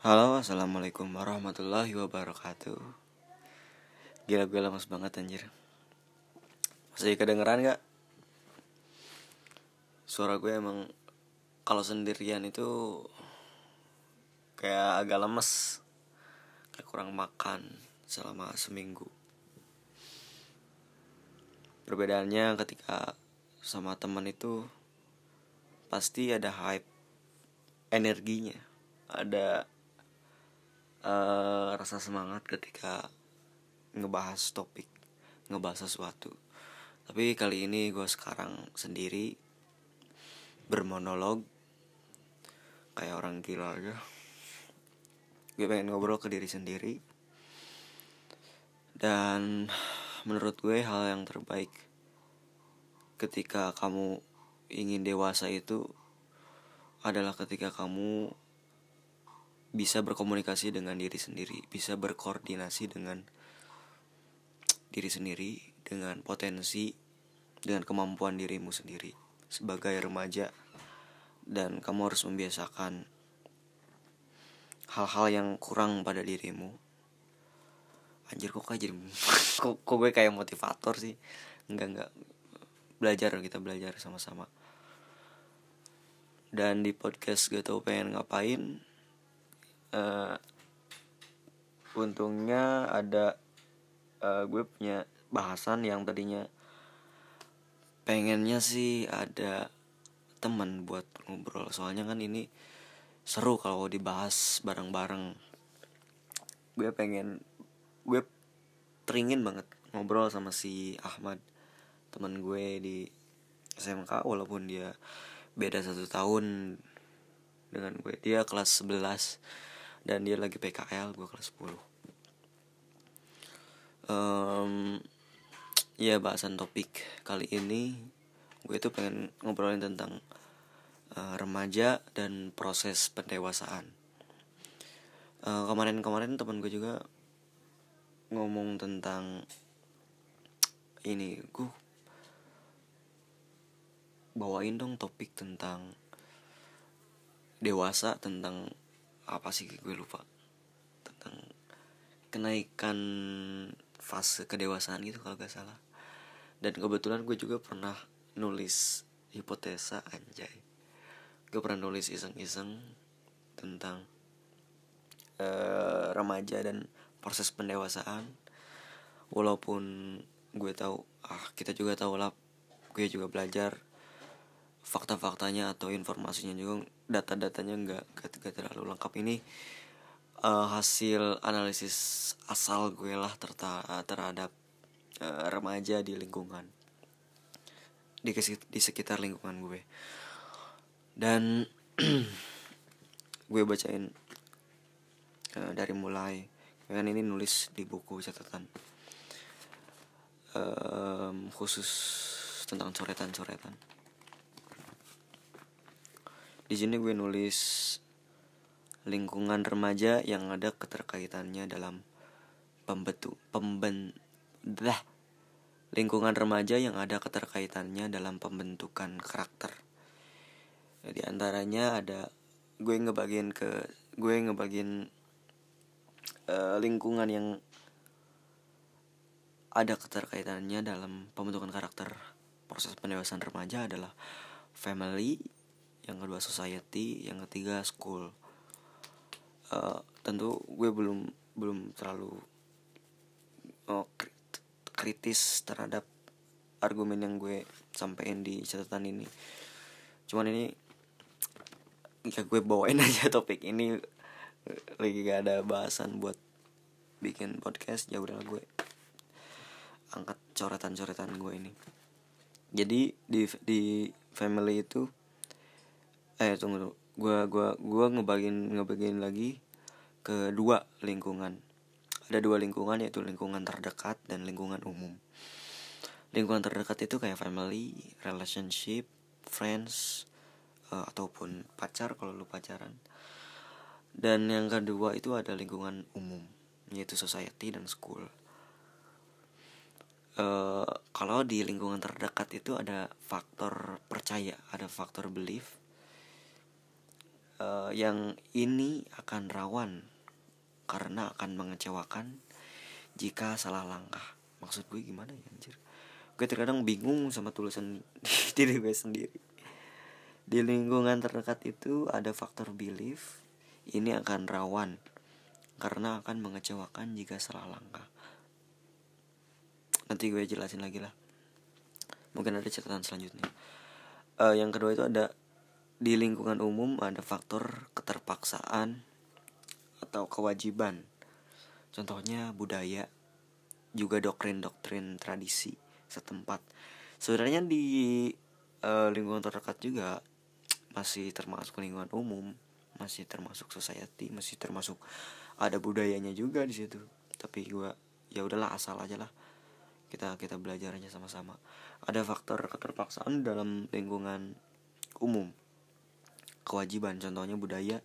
Halo, assalamualaikum warahmatullahi wabarakatuh. Gila gue lemas banget anjir. Masih kedengeran gak? Suara gue emang kalau sendirian itu kayak agak lemes, kayak kurang makan selama seminggu. Perbedaannya ketika sama teman itu pasti ada hype energinya, ada uh, rasa semangat ketika ngebahas topik, ngebahas sesuatu. Tapi kali ini gue sekarang sendiri bermonolog kayak orang gila aja. Gue pengen ngobrol ke diri sendiri. Dan menurut gue hal yang terbaik ketika kamu ingin dewasa itu adalah ketika kamu bisa berkomunikasi dengan diri sendiri, bisa berkoordinasi dengan diri sendiri, dengan potensi, dengan kemampuan dirimu sendiri. Sebagai remaja, dan kamu harus membiasakan hal-hal yang kurang pada dirimu. Anjir kok kayak jadi kok, kok gue kayak motivator sih? Enggak enggak Belajar kita belajar sama-sama. Dan di podcast gue tau pengen ngapain uh, untungnya ada uh, gue punya bahasan yang tadinya pengennya sih ada teman buat ngobrol. Soalnya kan ini seru kalau dibahas bareng-bareng. Gue pengen gue teringin banget ngobrol sama si Ahmad teman gue di SMK walaupun dia beda satu tahun dengan gue. Dia kelas 11 dan dia lagi PKL gue kelas 10 um, ya bahasan topik kali ini gue tuh pengen ngobrolin tentang uh, remaja dan proses pendewasaan. Uh, kemarin-kemarin teman gue juga ngomong tentang ini. Gue bawain dong topik tentang dewasa tentang apa sih gue lupa. Tentang kenaikan fase kedewasaan gitu kalau gak salah. Dan kebetulan gue juga pernah nulis hipotesa anjay. Gue pernah nulis iseng-iseng tentang uh, remaja dan proses pendewasaan. Walaupun gue tahu ah kita juga tahu lah gue juga belajar fakta-faktanya atau informasinya juga data-datanya nggak gak terlalu lengkap. Ini uh, hasil analisis asal gue lah terta terhadap uh, remaja di lingkungan. Di di sekitar lingkungan gue. Dan gue bacain uh, dari mulai. Kan ini nulis di buku catatan. Um, khusus tentang coretan-coretan di sini gue nulis lingkungan remaja yang ada keterkaitannya dalam pembentuk pemben dah lingkungan remaja yang ada keterkaitannya dalam pembentukan karakter. Di antaranya ada gue ngebagian ke gue ngebagian uh, lingkungan yang ada keterkaitannya dalam pembentukan karakter proses pendewasaan remaja adalah family, yang kedua society yang ketiga school. Uh, tentu gue belum belum terlalu oh, kritis terhadap argumen yang gue sampaikan di catatan ini. Cuman ini ya gue bawain aja topik ini. Lagi gak ada bahasan buat bikin podcast ya udah gue angkat coretan-coretan gue ini. Jadi di di family itu eh tunggu dulu gua gua gua ngebagiin ngebagiin lagi ke dua lingkungan. Ada dua lingkungan yaitu lingkungan terdekat dan lingkungan umum. Lingkungan terdekat itu kayak family relationship friends uh, ataupun pacar kalau lu pacaran. Dan yang kedua itu ada lingkungan umum yaitu society dan school. Uh, kalau di lingkungan terdekat itu ada faktor percaya ada faktor belief uh, yang ini akan rawan karena akan mengecewakan jika salah langkah. Maksud gue gimana ya anjir? Gue terkadang bingung sama tulisan diri gue sendiri. Di lingkungan terdekat itu ada faktor belief ini akan rawan karena akan mengecewakan jika salah langkah. Nanti gue jelasin lagi lah. Mungkin ada catatan selanjutnya. Uh, yang kedua itu ada di lingkungan umum ada faktor keterpaksaan atau kewajiban. Contohnya budaya juga doktrin-doktrin tradisi setempat. Sebenarnya di uh, lingkungan terdekat juga masih termasuk lingkungan umum masih termasuk society masih termasuk ada budayanya juga di situ. Tapi gue ya udahlah asal aja lah. Kita kita belajar aja sama-sama. Ada faktor keterpaksaan dalam lingkungan umum kewajiban. Contohnya budaya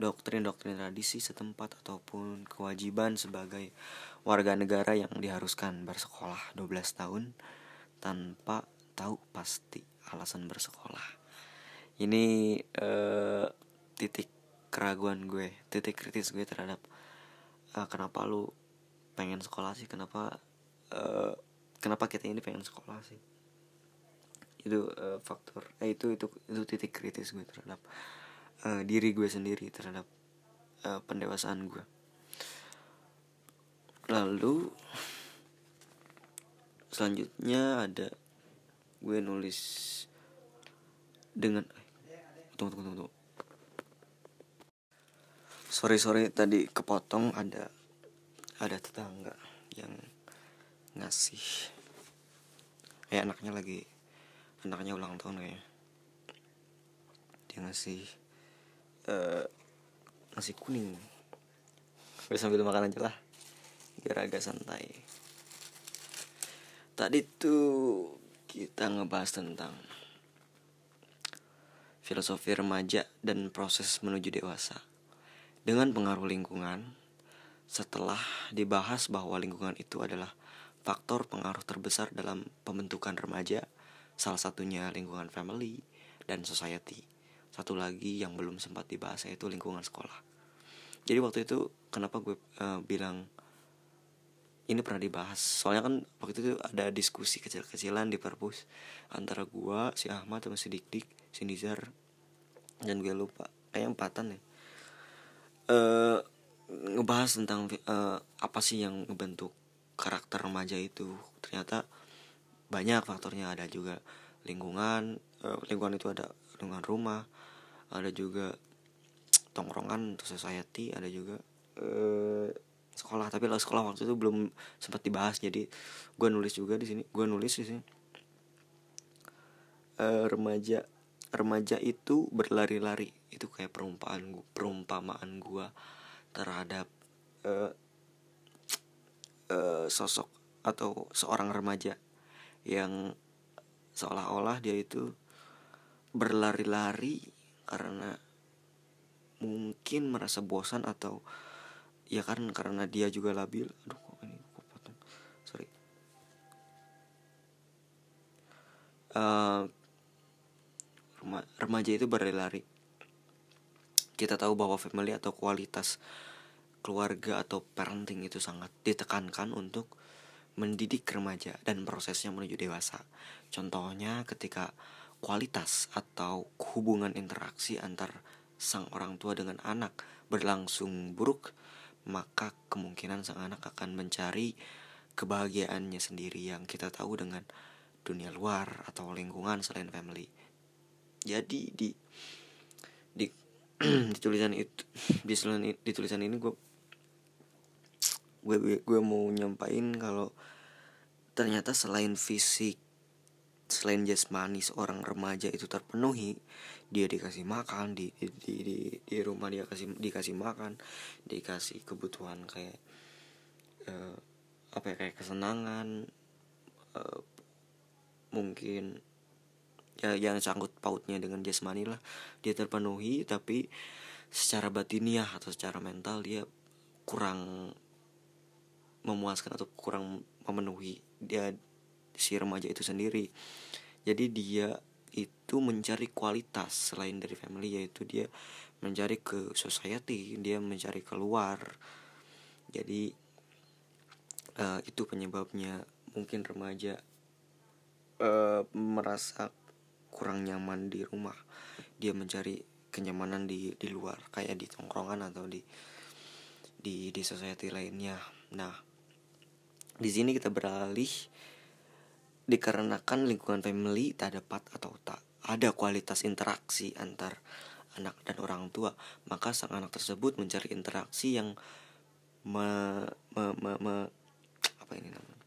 doktrin-doktrin tradisi setempat ataupun kewajiban sebagai warga negara yang diharuskan bersekolah 12 tahun tanpa tahu pasti alasan bersekolah. Ini uh, titik keraguan gue titik kritis gue terhadap uh, kenapa lu pengen sekolah sih? Kenapa uh, kenapa kita ini pengen sekolah sih itu uh, faktor eh, itu itu itu titik kritis gue terhadap uh, diri gue sendiri terhadap uh, pendewasaan gue. Lalu selanjutnya ada gue nulis dengan tunggu tunggu tunggu sorry sorry tadi kepotong ada ada tetangga yang ngasih kayak anaknya lagi anaknya ulang tahun kayaknya. Dia ngasih uh, nasi kuning. Gue sambil makan aja lah biar agak santai. Tadi tuh kita ngebahas tentang filosofi remaja dan proses menuju dewasa. Dengan pengaruh lingkungan, setelah dibahas bahwa lingkungan itu adalah faktor pengaruh terbesar dalam pembentukan remaja, salah satunya lingkungan family dan society. Satu lagi yang belum sempat dibahas yaitu lingkungan sekolah. Jadi waktu itu kenapa gue uh, bilang ini pernah dibahas soalnya kan waktu itu ada diskusi kecil-kecilan di perpus antara gua si Ahmad sama si Dik Dik si Nizar dan gue lupa kayak empatan ya uh, ngebahas tentang uh, apa sih yang ngebentuk karakter remaja itu ternyata banyak faktornya. Ada juga lingkungan uh, lingkungan itu ada lingkungan rumah ada juga tongkrongan atau society ada juga uh, sekolah. Tapi lah sekolah waktu itu belum sempat dibahas. Jadi gue nulis juga di sini. Gue nulis di sini. Uh, remaja remaja itu berlari-lari. Itu kayak perumpamaan gua, perumpamaan gue terhadap uh, uh, sosok atau seorang remaja yang seolah-olah dia itu berlari-lari karena mungkin merasa bosan atau ya kan karena dia juga labil. Aduh kok ini kok potong. Sorry. Uh, remaja itu berlari-lari. Kita tahu bahwa family atau kualitas keluarga atau parenting itu sangat ditekankan untuk mendidik remaja dan prosesnya menuju dewasa. Contohnya ketika kualitas atau hubungan interaksi antar sang orang tua dengan anak berlangsung buruk, maka kemungkinan sang anak akan mencari kebahagiaannya sendiri yang kita tahu dengan dunia luar atau lingkungan selain family. Jadi di di di tulisan itu di tulisan tulisan ini gue gue gue mau nyampain kalau ternyata selain fisik selain jasmani seorang remaja itu terpenuhi dia dikasih makan di di di, di, rumah dia kasih dikasih makan dikasih kebutuhan kayak uh, apa ya kayak kesenangan uh, mungkin ya yang sangkut pautnya dengan jasmani lah dia terpenuhi tapi secara batiniah atau secara mental dia kurang memuaskan atau kurang memenuhi dia si remaja itu sendiri. Jadi dia itu mencari kualitas selain dari family yaitu dia mencari ke society dia mencari keluar. Jadi uh, itu penyebabnya. Mungkin remaja uh, merasa kurang nyaman di rumah. Dia mencari kenyamanan di di luar kayak di tongkrongan atau di di di society lainnya. Nah di sini kita beralih dikarenakan lingkungan family tak dapat atau tak ada kualitas interaksi antar anak dan orang tua. Maka sang anak tersebut mencari interaksi yang me, me, me, me apa ini namanya?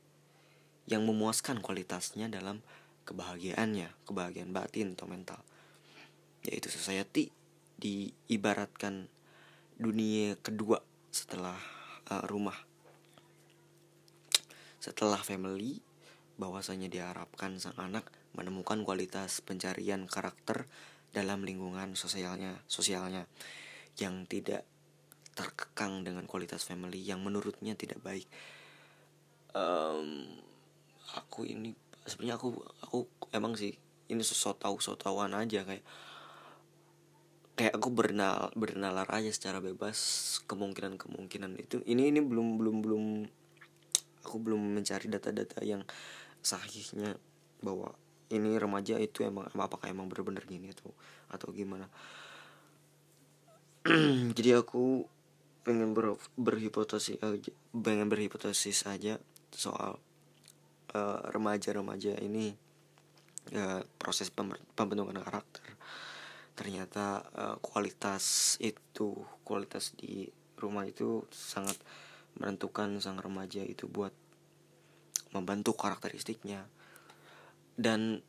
Yang memuaskan kualitasnya dalam kebahagiaannya kebahagiaan batin atau mental. Yaitu society diibaratkan dunia kedua setelah uh, rumah setelah family bahwasanya diharapkan sang anak menemukan kualitas pencarian karakter dalam lingkungan sosialnya sosialnya yang tidak terkekang dengan kualitas family yang menurutnya tidak baik. Um, aku ini sebenarnya aku aku emang sih ini so tahu so tahuan aja kayak kayak aku bernal bernalar aja secara bebas kemungkinan kemungkinan itu. Ini ini belum belum belum aku belum mencari data-data yang sahihnya bahwa ini remaja itu emang apakah emang bener-bener gini atau atau gimana. Jadi aku pengen ber, berhipotesis aja pengen berhipotesis aja soal uh, remaja-remaja ini uh, proses pembentukan karakter. Ternyata uh, kualitas itu kualitas di rumah itu sangat menentukan sang remaja itu buat membantu karakteristiknya. Dan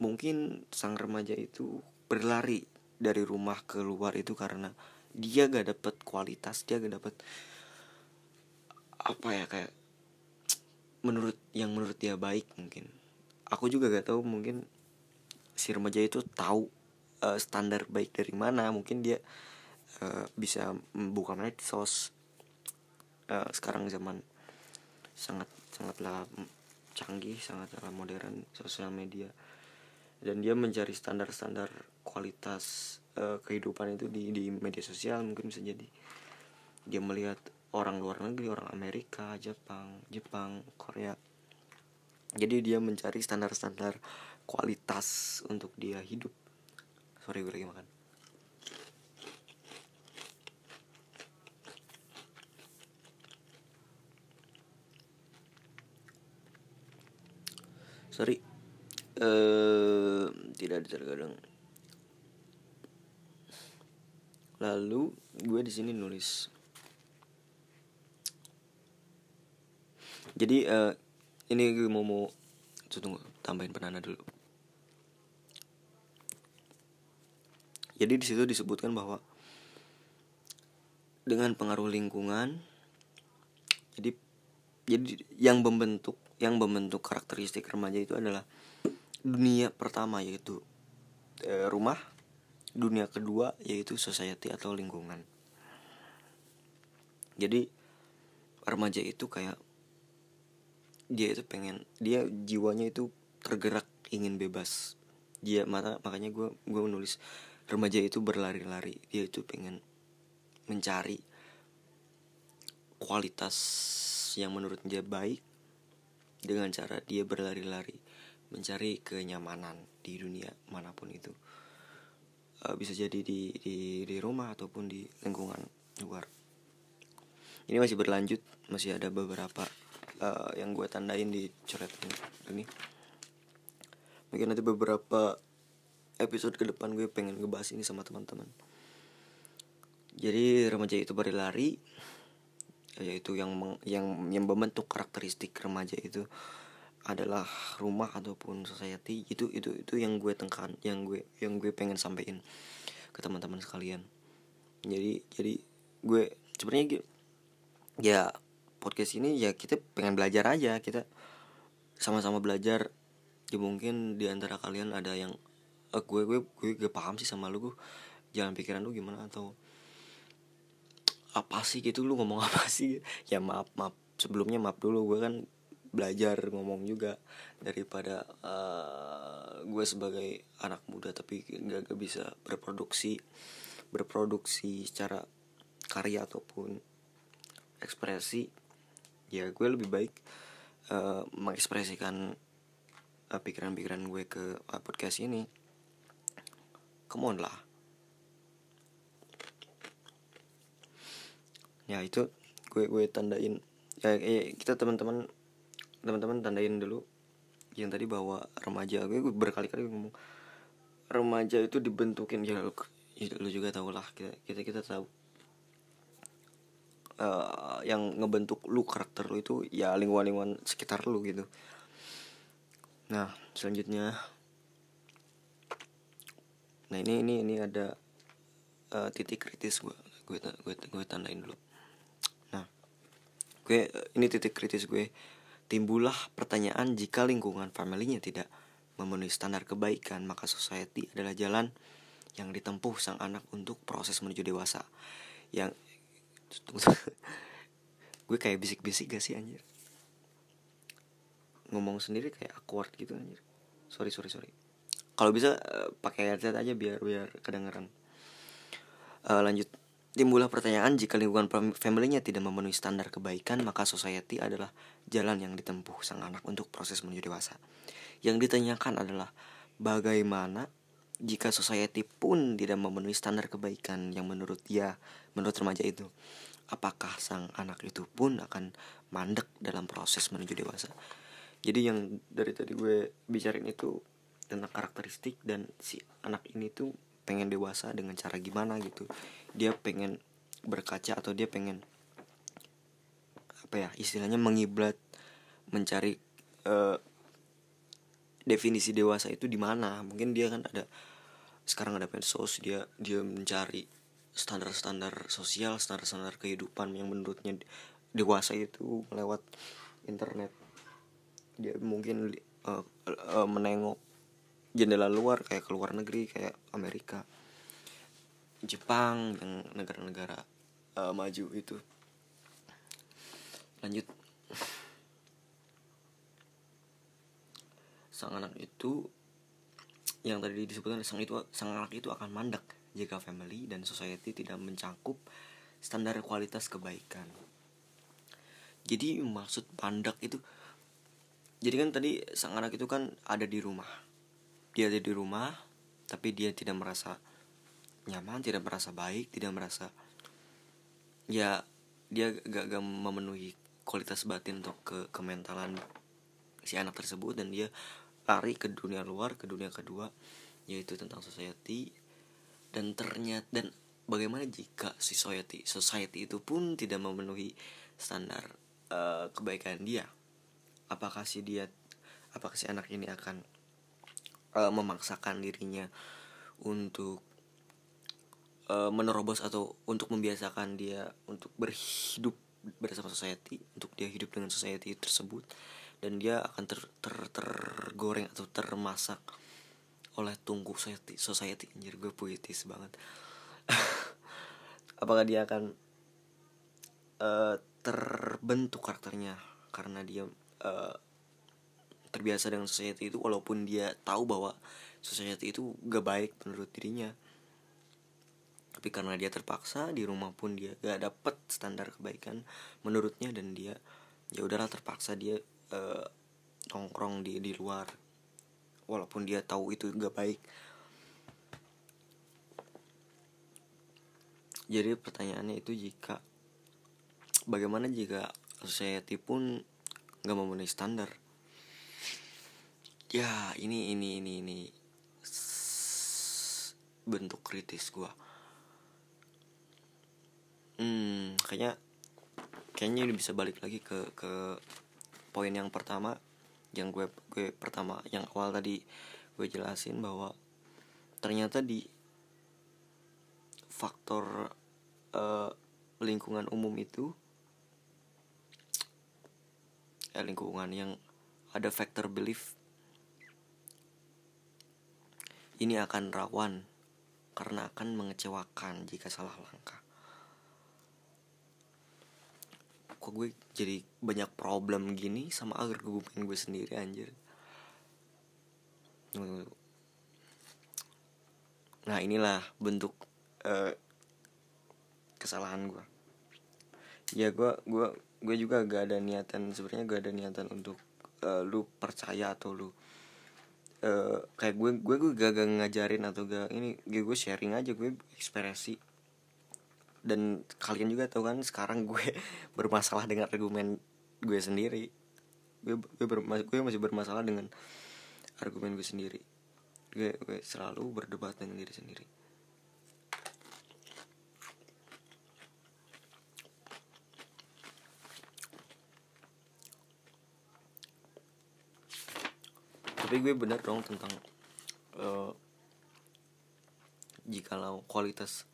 mungkin sang remaja itu berlari dari rumah keluar itu karena dia gak dapet kualitas dia gak dapet apa ya kayak menurut yang menurut dia baik mungkin. Aku juga gak tahu mungkin si remaja itu tahu uh, standar baik dari mana. Mungkin dia uh, bisa membuka medsos uh, sekarang zaman sangat sangatlah canggih sangatlah modern sosial media. Dan dia mencari standar-standar kualitas uh, kehidupan itu di di media sosial mungkin bisa jadi. Dia melihat orang luar negeri orang Amerika Jepang Jepang Korea. Jadi dia mencari standar-standar kualitas untuk dia hidup. Sorry gue lagi makan sorry. Uh, tidak terkadang lalu gue di sini nulis. Jadi uh, ini gue mau mau tunggu tambahin penanda dulu. Jadi di situ disebutkan bahwa dengan pengaruh lingkungan jadi jadi yang membentuk yang membentuk karakteristik remaja itu adalah dunia pertama yaitu e, rumah, dunia kedua yaitu society atau lingkungan. Jadi remaja itu kayak dia itu pengen dia jiwanya itu tergerak ingin bebas. Dia mata makanya gue gue menulis remaja itu berlari-lari dia itu pengen mencari kualitas yang menurut dia baik dengan cara dia berlari-lari mencari kenyamanan di dunia mana pun itu. Uh, bisa jadi di, di di rumah ataupun di lingkungan luar. Ini masih berlanjut masih ada beberapa uh, yang gue tandain di coret ini. Mungkin nanti beberapa episode ke depan gue pengen ngebahas ini sama teman-teman. Jadi remaja itu berlari yaitu yang meng, yang yang membentuk karakteristik remaja itu adalah rumah ataupun society. Itu itu itu yang gue tekan yang gue yang gue pengen sampaikan ke teman-teman sekalian. Jadi jadi gue sebenarnya ya podcast ini ya kita pengen belajar aja. Kita sama-sama belajar. Ya mungkin di antara kalian ada yang eh, gue gue gue gak paham sih sama lu gue jalan pikiran lu gimana atau apa sih gitu? Lu ngomong apa sih? Ya maaf maaf. Sebelumnya maaf dulu. Gue kan belajar ngomong juga daripada uh, gue sebagai anak muda tapi nggak bisa berproduksi berproduksi secara karya ataupun ekspresi. Ya gue lebih baik uh, mengekspresikan uh, pikiran-pikiran gue ke uh, podcast ini. Come lah ya itu gue gue tandain ya eh, kita teman-teman teman-teman tandain dulu yang tadi bahwa remaja. Gue, berkali-kali ngomong remaja itu dibentukin. Ya lu, ya, lu juga tau lah kita kita kita tahu. Uh, yang ngebentuk lu karakter lu itu ya lingkungan-lingkungan sekitar lu gitu. Nah selanjutnya. Nah ini ini ini ada uh, titik kritis gue gue gue gue tandain dulu gue ini titik kritis gue. Timbullah pertanyaan jika lingkungan familynya tidak memenuhi standar kebaikan maka society adalah jalan yang ditempuh sang anak untuk proses menuju dewasa. Yang gue kayak bisik-bisik gak sih anjir? Ngomong sendiri kayak awkward gitu anjir. Sorry sorry sorry. Kalau bisa uh, pakai headset aja biar biar kedengeran. Uh, lanjut timbullah pertanyaan jika lingkungan familynya tidak memenuhi standar kebaikan maka society adalah jalan yang ditempuh sang anak untuk proses menuju dewasa. Yang ditanyakan adalah bagaimana jika society pun tidak memenuhi standar kebaikan yang menurut dia menurut remaja itu? Apakah sang anak itu pun akan mandek dalam proses menuju dewasa? Jadi yang dari tadi gue bicarain itu tentang karakteristik dan si anak ini tuh pengen dewasa dengan cara gimana gitu dia pengen berkaca atau dia pengen apa ya istilahnya mengiblat mencari uh, definisi dewasa itu di mana mungkin dia kan ada sekarang ada medsos dia dia mencari standar-standar sosial, standar-standar kehidupan yang menurutnya dewasa itu lewat internet. Dia mungkin uh, uh, menengok jendela luar kayak ke luar negeri kayak Amerika, Jepang yang negara-negara uh, maju itu. Lanjut. Sang anak itu yang tadi disebutkan sang itu sang anak itu akan mandek jika family dan society tidak mencangkup standar kualitas kebaikan. Jadi maksud pandak itu jadi kan tadi sang anak itu kan ada di rumah. Dia ada di rumah tapi dia tidak merasa nyaman, tidak merasa baik, tidak merasa ya dia gak, gak memenuhi kualitas batin untuk ke kementalan si anak tersebut. Dan dia lari ke dunia luar ke dunia kedua yaitu tentang society. Dan ternyata dan bagaimana jika society society itu pun tidak memenuhi standar uh, kebaikan dia? Apakah si dia apakah si anak ini akan uh, memaksakan dirinya untuk uh, menerobos atau untuk membiasakan dia untuk berhidup bersama society untuk dia hidup dengan society tersebut dan dia akan ter, ter tergoreng atau termasak oleh tungku society society. Anjir gue puitis banget. Apakah dia akan uh, terbentuk karakternya karena dia uh, terbiasa dengan society itu walaupun dia tahu bahwa society itu gak baik menurut dirinya. Tapi karena dia terpaksa di rumah pun dia gak dapet standar kebaikan menurutnya dan dia ya udahlah terpaksa dia uh, nongkrong di di luar. Walaupun dia tahu itu gak baik. Jadi pertanyaannya itu jika bagaimana jika society pun gak memenuhi standar ya ini ini ini ini. Bentuk kritis gue hmm kayaknya kayaknya ini bisa balik lagi ke ke poin yang pertama yang gue gue pertama yang awal tadi gue jelasin bahwa ternyata di faktor uh, lingkungan umum itu eh, lingkungan yang ada faktor belief ini akan rawan karena akan mengecewakan jika salah langkah. Kok gue jadi banyak problem gini sama argumen gue sendiri anjir? Nah inilah bentuk uh, kesalahan gue. Ya gue gue gue juga gak ada niatan sebenarnya gak ada niatan untuk uh, lu percaya atau lu uh, kayak gue gue gue gak, gak ngajarin atau gak ini gue gue sharing aja gue ekspresi. Dan kalian juga tahu kan sekarang gue bermasalah dengan argumen gue sendiri. Gue gue, gue masih bermasalah dengan argumen gue sendiri. Gue gue selalu berdebat dengan diri sendiri tapi gue bener dong tentang uh, jikalau kualitas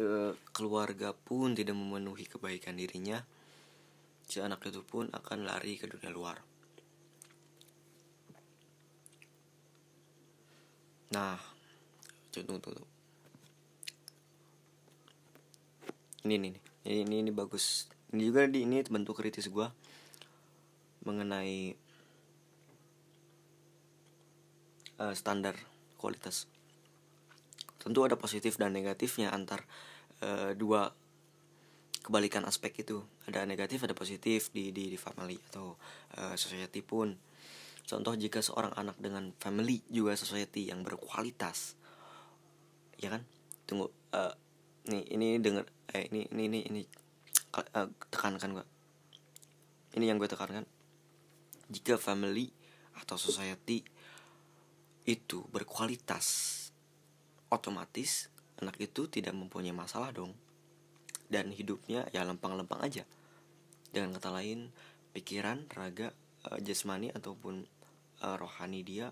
uh, keluarga pun tidak memenuhi kebaikan dirinya si anak itu pun akan lari ke dunia luar. Nah tunggu tunggu ini nih ini. Ini ini bagus. Ini juga di ini bentuk kritis gue mengenai uh, standar kualitas. Tentu ada positif dan negatifnya antar uh, dua kebalikan aspek itu. Ada negatif ada positif di di, di family atau uh, society pun. Contoh jika seorang anak dengan family juga society yang berkualitas. Ya kan? Tunggu uh, nih ini denger eh ini ini ini ini uh, tekankan gua. Ini yang gue tekankan. Jika family atau society itu berkualitas. Otomatis anak itu tidak mempunyai masalah dong. Dan hidupnya ya lempang-lempang aja. Dengan kata lain pikiran raga uh, jasmani ataupun uh, rohani dia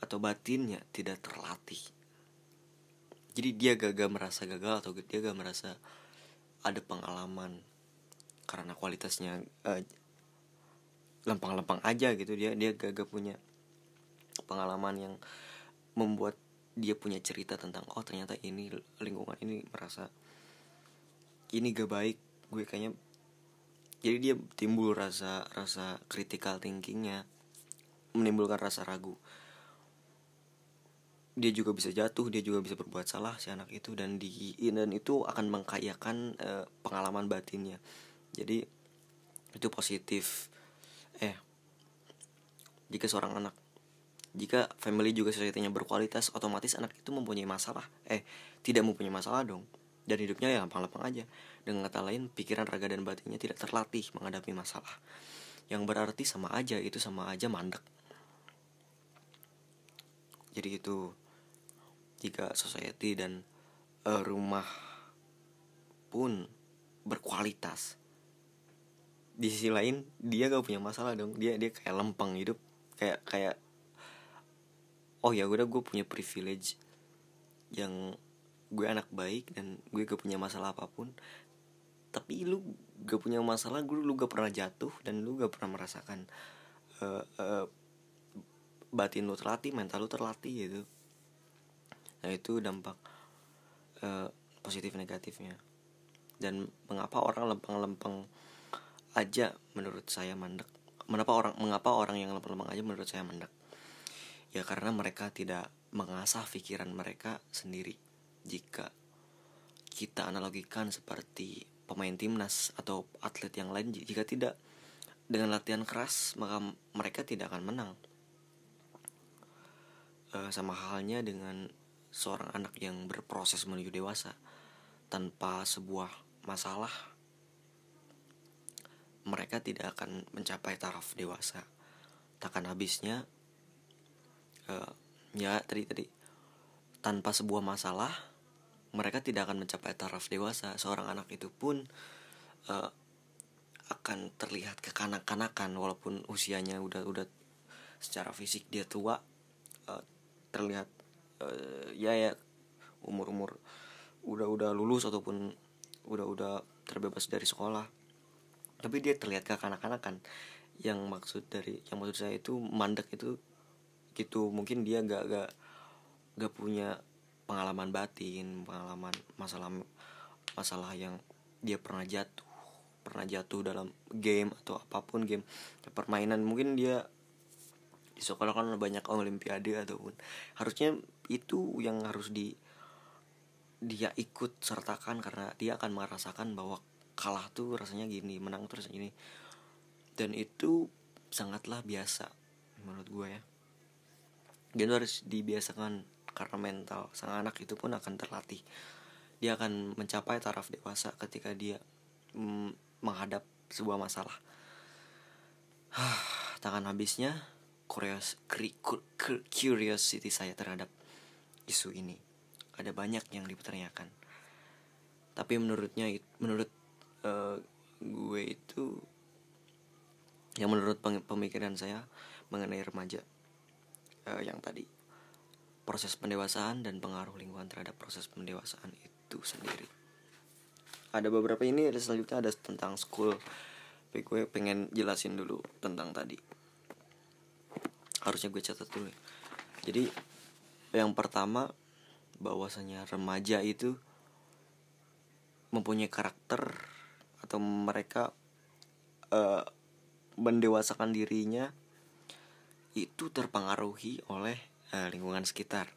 atau batinnya tidak terlatih. Jadi dia gagal merasa gagal atau dia gak merasa ada pengalaman karena kualitasnya uh, lempang-lempang aja gitu. Dia dia gagal punya pengalaman yang membuat dia punya cerita tentang oh ternyata ini lingkungan ini merasa ini gak baik gue kayaknya jadi dia timbul rasa rasa critical thinkingnya menimbulkan rasa ragu. Dia juga bisa jatuh dia juga bisa berbuat salah si anak itu dan di dan itu akan mengkayakan uh, pengalaman batinnya. Jadi itu positif. Eh jika seorang anak jika family juga society-nya berkualitas, otomatis anak itu mempunyai masalah. Eh, tidak mempunyai masalah dong. Dan hidupnya ya lapang-lapang aja. Dengan kata lain, pikiran, raga, dan batinnya tidak terlatih menghadapi masalah. Yang berarti sama aja, itu sama aja mandek. Jadi itu, jika society dan uh, rumah pun berkualitas, di sisi lain dia gak punya masalah dong dia dia kayak lempeng hidup kayak kayak oh ya udah gue punya privilege yang gue anak baik dan gue gak punya masalah apa pun. Tapi lu gak punya masalah gue lu gak pernah jatuh dan lu gak pernah merasakan uh, uh, batin lu terlatih mental lu terlatih gitu. Nah itu dampak uh, positif negatifnya. Dan mengapa orang lempeng-lempeng aja menurut saya mandek? Mengapa orang mengapa orang yang lempeng-lempeng aja menurut saya mandek ya karena mereka tidak mengasah pikiran mereka sendiri. Jika kita analogikan seperti pemain timnas atau atlet yang lain jika tidak dengan latihan keras maka mereka tidak akan menang. E, sama halnya dengan seorang anak yang berproses menuju dewasa tanpa sebuah masalah mereka tidak akan mencapai taraf dewasa. Takkan habisnya uh, ya tadi tadi. Tanpa sebuah masalah mereka tidak akan mencapai taraf dewasa. Seorang anak itu pun uh, akan terlihat kekanak-kanakan. Walaupun usianya udah udah secara fisik dia tua uh, terlihat uh, ya ya umur umur udah udah lulus ataupun udah udah terbebas dari sekolah. Tapi dia terlihat kekanak-kanakan. Yang maksud dari yang maksud saya itu mandek itu gitu. Mungkin dia gak gak gak punya pengalaman batin pengalaman masalah masalah yang dia pernah jatuh pernah jatuh dalam game atau apa pun game permainan. Mungkin dia di sekolah kan banyak olimpiade ataupun harusnya itu yang harus di dia ikut sertakan karena dia akan merasakan bahwa kalah tuh rasanya gini menang terus ini dan itu sangatlah biasa menurut gue ya dia harus dibiasakan karena mental. Sang anak itu pun akan terlatih. Dia akan mencapai taraf dewasa ketika dia mm, menghadap sebuah masalah. Tangan habisnya curios, curiosity saya terhadap isu ini. Ada banyak yang dipertanyakan. Tapi menurutnya menurut uh, gue itu yang menurut pemikiran saya mengenai remaja uh, yang tadi. Proses pendewasaan dan pengaruh lingkungan terhadap proses pendewasaan itu sendiri. Ada beberapa ini ada selanjutnya ada tentang school. Tapi gue pengen jelasin dulu tentang tadi. Harusnya gue catat dulu jadi yang pertama bahwasanya remaja itu mempunyai karakter atau mereka uh, mendewasakan dirinya itu terpengaruhi oleh uh, lingkungan sekitar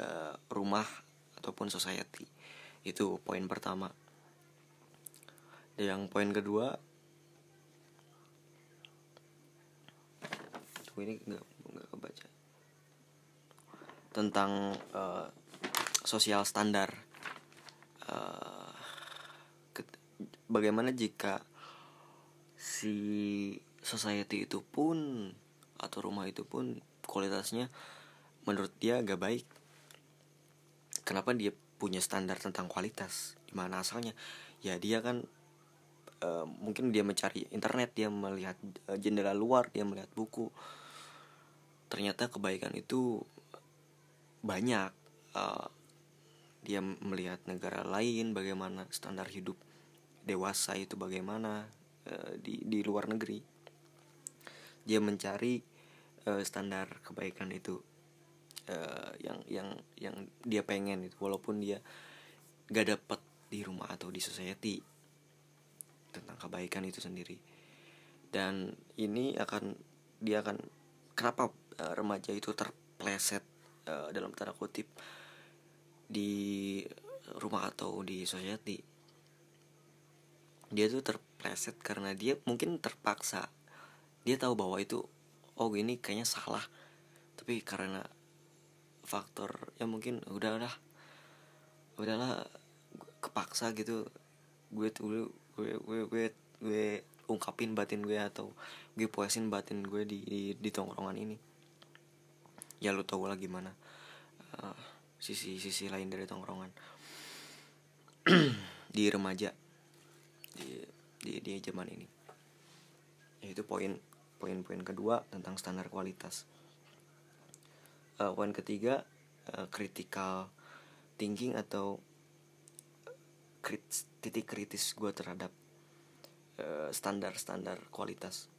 uh, rumah ataupun society. Itu poin pertama. Yang poin kedua tuh ini nggak kebaca. Tentang uh, sosial standar uh, bagaimana jika si society itu pun atau rumah itu pun kualitasnya menurut dia gak baik. Kenapa dia punya standar tentang kualitas? Di mana asalnya? Ya dia kan uh, mungkin dia mencari internet dia melihat uh, jendela luar dia melihat buku. Ternyata kebaikan itu banyak. Uh, dia melihat negara lain bagaimana standar hidup dewasa itu bagaimana uh, di di luar negeri dia mencari uh, standar kebaikan itu uh, yang yang yang dia pengen itu. Walaupun dia gak dapat di rumah atau di society tentang kebaikan itu sendiri. Dan ini akan dia akan kenapa uh, remaja itu terpleset uh, dalam tanda kutip di rumah atau di society. Dia tuh terpleset karena dia mungkin terpaksa dia tahu bahwa itu oh ini kayaknya salah. Tapi karena faktor ya mungkin udahlah udahlah kepaksa gitu. Gue tuh gue gue gue gue ungkapin batin gue atau gue puasin batin gue di di, di tongkrongan ini. Ya lu tau lah gimana uh, sisi sisi lain dari tongkrongan. Di remaja di di di zaman ini. Yaitu poin poin-poin kedua tentang standar kualitas. Uh, poin ketiga uh, critical thinking atau krit, titik kritis gue terhadap standar-standar uh, kualitas.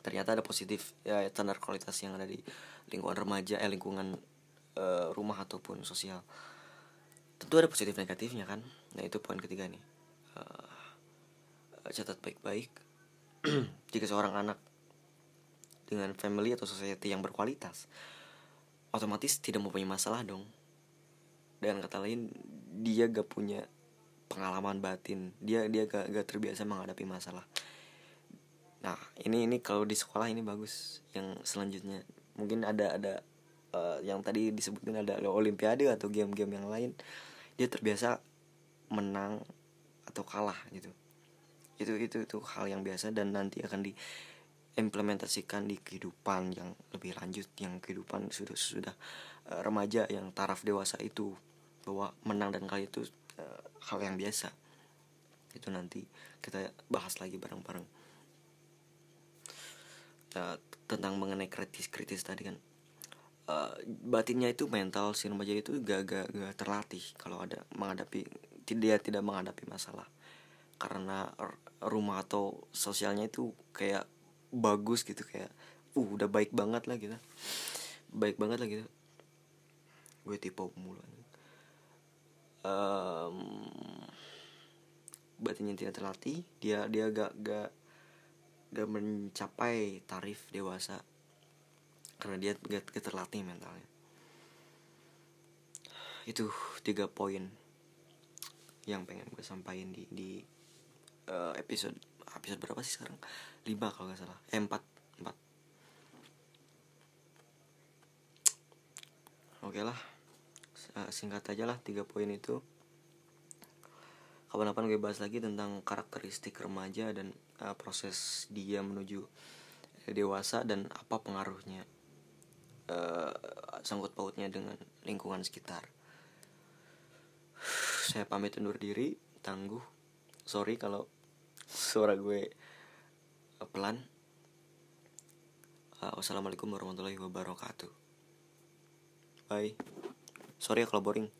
Ternyata ada positif ya standar kualitas yang ada di lingkungan remaja eh lingkungan uh, rumah ataupun sosial. Tentu ada positif negatifnya kan? Nah itu poin ketiga nih. Uh, catat baik-baik jika seorang anak dengan family atau society yang berkualitas otomatis tidak mempunyai masalah dong. Dan kata lain dia gak punya pengalaman batin. Dia dia gak, gak terbiasa menghadapi masalah. Nah ini ini kalau di sekolah ini bagus. Yang selanjutnya mungkin ada ada uh, yang tadi disebutin ada olimpiade atau game-game yang lain. Dia terbiasa menang atau kalah gitu itu itu itu hal yang biasa dan nanti akan diimplementasikan di kehidupan yang lebih lanjut yang kehidupan sudah sudah uh, remaja yang taraf dewasa itu bahwa menang dan kalah itu uh, hal yang biasa. Itu nanti kita bahas lagi bareng-bareng. Uh, tentang mengenai kritis-kritis tadi kan. Uh, batinnya itu mental si remaja itu gak, gak, gak terlatih kalau ada menghadapi dia tidak menghadapi masalah. Karena rumah atau sosialnya itu kayak bagus gitu kayak uh udah baik banget lah gitu. Baik banget lah gitu. Gue tipe mulu. Um, batinnya tidak terlatih dia dia gak gak gak mencapai tarif dewasa. Karena dia gak, gak terlatih mentalnya. Itu tiga poin yang pengen gue sampaikan di di uh, episode episode berapa sih sekarang? Lima kalau nggak salah. Eh, empat empat. Oke lah. Singkat aja lah tiga poin itu. Kapan-kapan gue bahas lagi tentang karakteristik remaja dan uh, proses dia menuju dewasa dan apa pengaruhnya uh, sangkut pautnya dengan lingkungan sekitar. Saya pamit undur diri tangguh sorry kalau suara gue pelan. Uh, wassalamualaikum warahmatullahi wabarakatuh. Bye. Sorry ya kalau boring